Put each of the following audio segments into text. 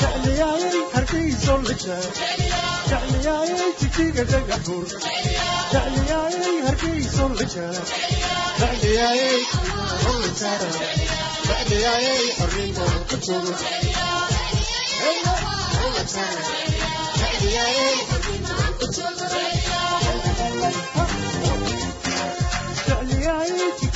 jeclyaayay hargayso la jaag jeclyaayay jijiga dhagax bur jeclyaayay hargayso la jaag jeclyaayay ulasaara jeclyaayay xorrimo ku joogo jeclyaayay xorrimo ku joogo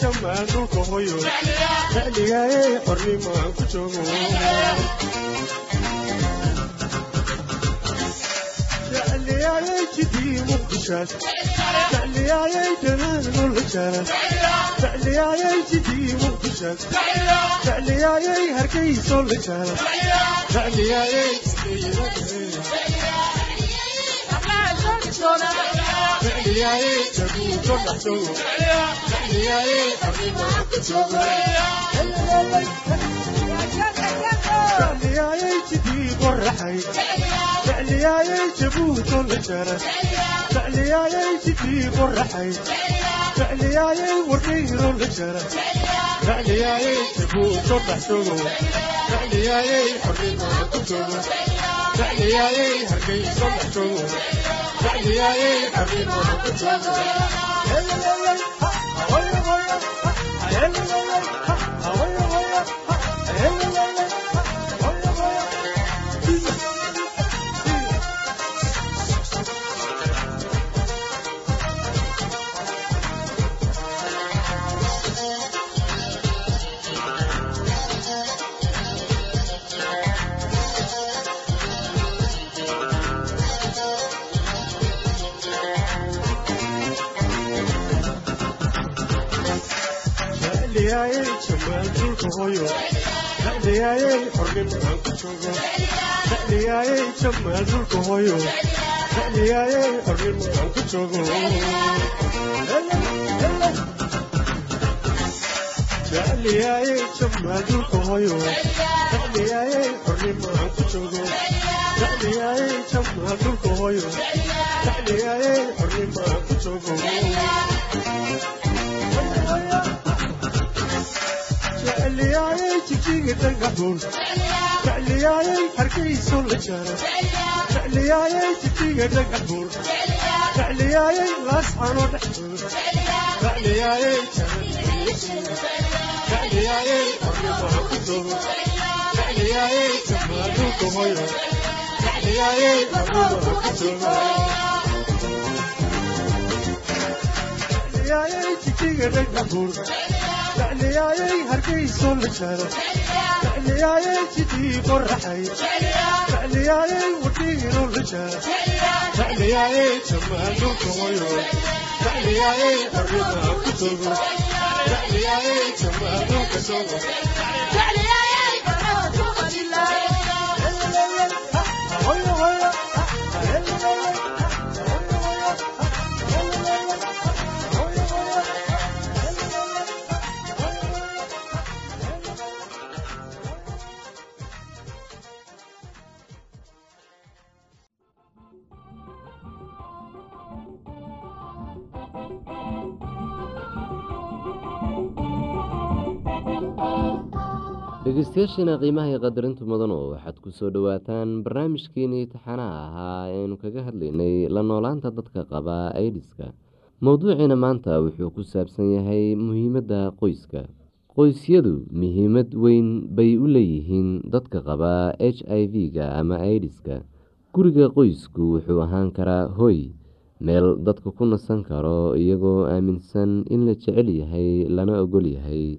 jamaanulka hoyo xiligaayay qornimaan ku joogo تعلياي دنان والهجان تعلياي جدي وقشان تعلياي هركي صلجان تعلياي جدي وقشان تعلياي جدي وقشان تعلياي أبي ما كتشوف فعلياي جديد والرحي فعلياي جبوت والجرس jecliyayay sidii qorraxay jecliyayay warkayro la jara jecliyayay jabuug ka baxsogo jecliyayay xornimada ku togo jecliyayay hargeyso baxsogo jecliyayay xornimada ku togo rasuulka hooyo dhadhigaayey xornimo aan ku joogo dhadhigaayey jam rasuulka hooyo dhadhigaayey xornimo aan ku joogo dhadhigaayey jam rasuulka hooyo dhadhigaayey xornimo aan ku joogo dhadhigaayey jam rasuulka hooyo dhadhigaayey xornimo aan ku joogo jecliyaaye jijiga dhagaxuun jecliyaaye hargeyso la jaro jecliyaaye jijiga dhagaxuun jecliyaaye laasxano dhexdood jecliyaaye jecliyaaye xornimaa ku joogo jecliyaaye jamaaduulka hoyo jecliyaaye xornimaa ku joogo jecliyaaye jijiga dhagaxuun jecliyaaye hargeyso la jaro jecliyaaye jidii qoraxay jecliyaaye wadhiiro la jaro jecliyaaye jamaaduulka hoyo jecliyaaye xornimaa ku joogo jecliyaaye jamaaduulka joogo hoyo dhegeystayaashiina qiimaha iyo qadarintu mudanu waxaad ku soo dhowaataan barnaamijkeenii taxanaha ahaa ee aynu kaga hadlaynay la noolaanta dadka qaba aidiska mowduuciina maanta wuxuu ku saabsan yahay muhiimadda qoyska. Qoysyadu muhiimad weyn bay u leeyihiin dadka qaba h i v-ga ama aidiska guriga qoysku wuxuu ahaan karaa hoy meel dadka ku nasan karo iyagoo aaminsan in la jecel yahay lana ogol yahay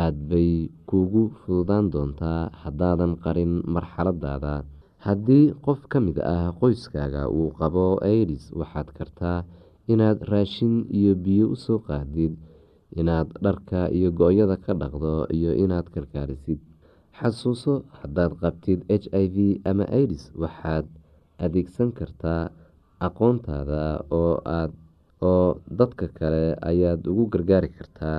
aada bay kuugu fududaan doontaa haddaadan qarin marxaladaada haddii qof ka mid ah qoyskaaga uu qabo idis waxaad kartaa inaad raashin iyo biyo u soo qaadid inaad dharka iyo go-yada ka dhaqdo iyo inaad karkaarisid. Xasuuso haddaad qabtid h i v ama idis waxaad adeegsan kartaa aqoontaada oo dadka kale ayaad ugu gargaari kartaa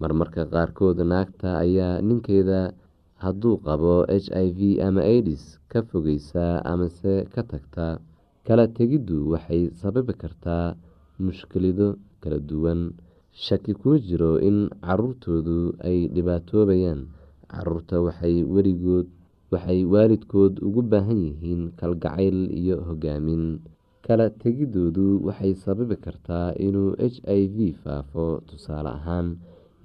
marmarka qaarkood naagta ayaa ninkeeda hadduu qabo h i v ama idis ka fogeysaa amase ka tagtaa kala tegiddu waxay sababi kartaa mushkilado kala duwan. Shaki kuma jiro in caruurtoodu ay dhibaatoobayaan. Caruurta waxay waalidkood ugu baahan yihiin kalgacayl iyo hogaamin. Kala tegidoodu waxay sababi kartaa inuu h i v faafo tusaale ahaan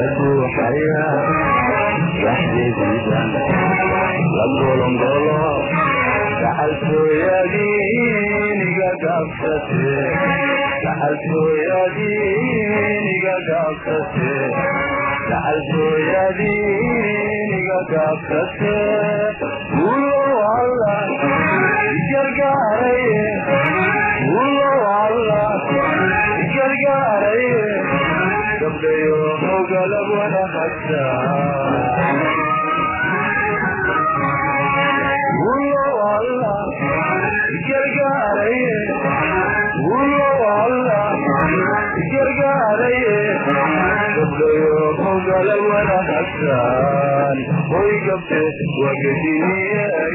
la buuxaya dhaxdeediidan la golongolo dhaxaltooyadiiniga gaabsate dhaxaltooyadiiniga gaabsate dhaxaltooyadiiniga gaabsate ulow hoy gabte wagadiye ay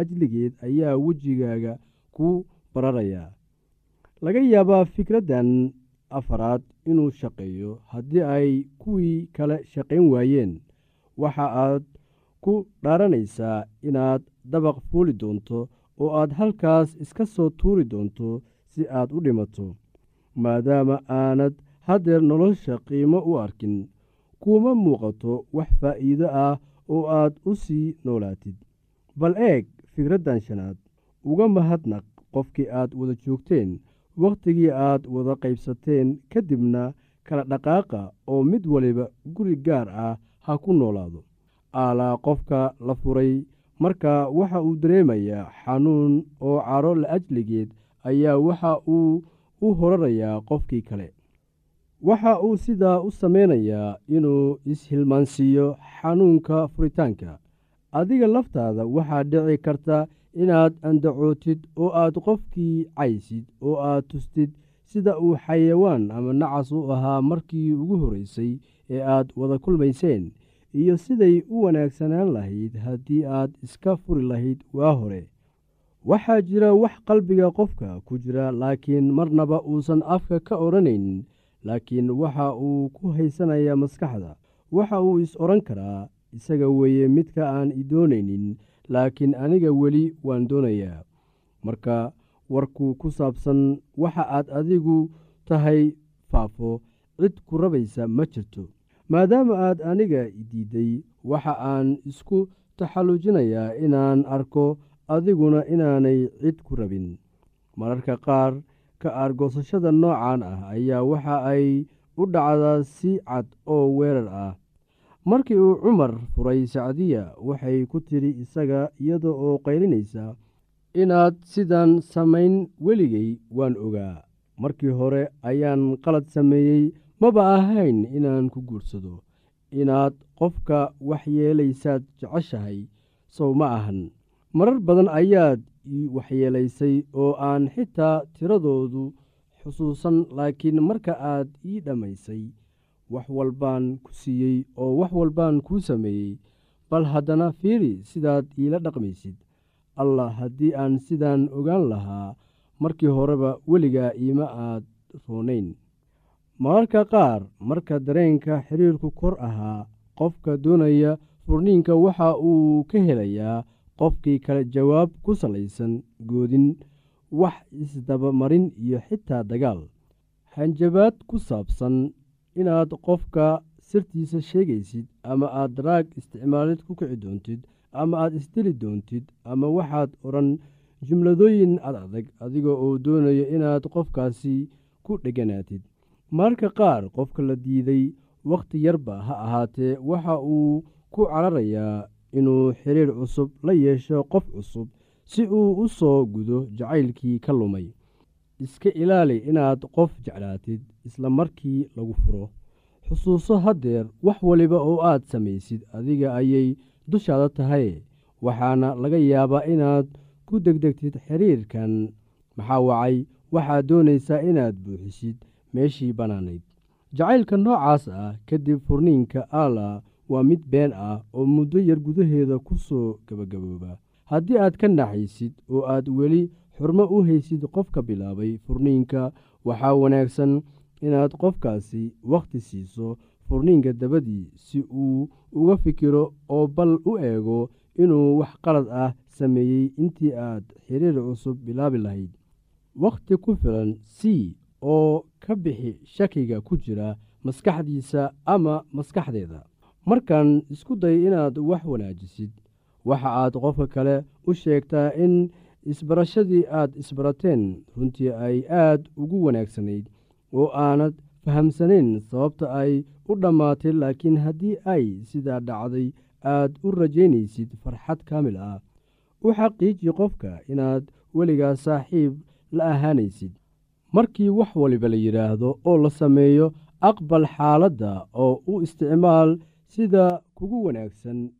ajligeed ayaa wejigaaga ku bararayaa laga yaabaa fikraddan afaraad inuu shaqeeyo haddii ay kuwii kale shaqayn waayeen waxa aad ku dhaaranaysaa inaad dabaq fuuli doonto oo aad halkaas iska soo tuuri doonto si aad u dhimato maadaama aanad haddeer nolosha qiimo u arkin. Kuuma muuqato wax faa'iido ah oo aad u sii noolaatid. Bal eeg fikraddan shanaad. Uga mahadnaq qofkii aad wada joogteen wakhtigii aad wada qaybsateen ka dibna kala dhaqaaqa oo mid waliba guri gaar ah ha ku noolaado. Aalaa qofka la furay marka waxa uu dareemayaa xanuun oo caro la ajligeed ayaa waxa uu u horarayaa qofkii kale. Waxa uu sidaa u samaynayaa inuu ishilmaansiiyo xanuunka furitaanka adiga laftaada waxaa dhici karta inaad andacootid oo aad qofkii caysid oo aad tustid sida uu xayawaan ama nacas u ahaa markii ugu horraysay ee aad wada kulmayseen iyo siday u wanaagsanaan lahayd haddii aad iska furi lahayd waa hore. Waxaa jira wax qalbiga qofka ku jira laakiin marnaba uusan afka ka odhanaynin laakiin waxa uu ku haysanayaa maskaxda waxa uu is odhan karaa isaga weeye midka aan i doonaynin laakiin aniga weli waan doonayaa. Marka warku ku saabsan waxa aad adigu tahay faafo cid ku rabaysa ma jirto. Maadaama aad aniga i diidday waxa aan isku taxallujinayaa inaan arko adiguna inaanay cid ku rabin. Mararka qaar ka aargoosashada noocan ah ayaa waxa ay u dhacdaa si cad oo weerar ah markii uu cumar furay sacdiya waxay ku tidhi isaga iyada oo qaylinaysa inaad sidan samayn weligay waan ogaa. Markii hore ayaan qalad sameeyey maba ahayn inaan ku guursado. Inaad qofka waxyeelaysaad jeceshahay sow ma ahan. Marar badan ayaad ii waxyeelaysay oo aan xitaa tiradoodu xusuusan laakiin marka aad ii dhammaysay wax walbaan ku siiyey oo wax walbaan kuu sameeyey. Bal haddana fiiri sidaad iila dhaqmaysid. Allah haddii aan sidaan ogaan lahaa markii horeba weligaa iima aad roonayn. Mararka qaar marka dareenka xiriirku kor ahaa qofka doonaya furniinka waxa uu ka helayaa qofkii kale jawaab ku salaysan goodin wax isdabamarin iyo xitaa dagaal. Hanjabaad ku saabsan inaad qofka sirtiisa sheegaysid ama aad daraag isticmaalid ku kici doontid ama aad isdili doontid ama waxaad odhan jumladooyin ad adag adiga oo doonaya inaad qofkaasi ku dheganaatid. Mararka qaar qofka la diiday wakhti yarba ha ahaatee waxa uu ku cararayaa inuu xiriir cusub la yeesho qof cusub si uu u soo gudo jacaylkii ka lumay iska ilaali inaad qof jeclaatid isla markii lagu furo. Xusuuso haddeer wax waliba oo aad samaysid adiga ayay dushaada tahay waxaana laga yaabaa inaad ku degdegtid xiriirkan. Maxaa wacay? Waxaad doonaysaa inaad buuxisid meeshii bannaanayd. Jacaylka noocaas ah kadib furniinka allah waa mid been ah oo muddo yar gudaheeda ku soo gebagabooba haddii aad ka naxaysid oo aad weli xurmo u haysid qofka bilaabay furniinka waxaa wanaagsan inaad qofkaasi wakhti siiso furniinka dabadii si uu uga fikiro oo bal u eego inuu wax qalad ah sameeyey intii aad xiriir cusub bilaabi lahayd. Wakhti ku filan c oo ka bixi shakiga ku jira maskaxdiisa ama maskaxdeeda. Markaan isku day inaad wax wanaajisid waxa aad qofka kale u sheegtaa in isbarashadii aad isbarateen runtii ay aad ugu wanaagsanayd oo aanad fahamsanayn sababta ay u dhammaatay laakiin haddii ay sidaa dhacday aad u rajaynaysid farxad kaamil ah. U xaqiiji qofka inaad weligaa saaxiib la ahaanaysid. Markii wax waliba la yidhaahdo oo la sameeyo aqbal xaaladda oo u isticmaal sida kugu wanaagsan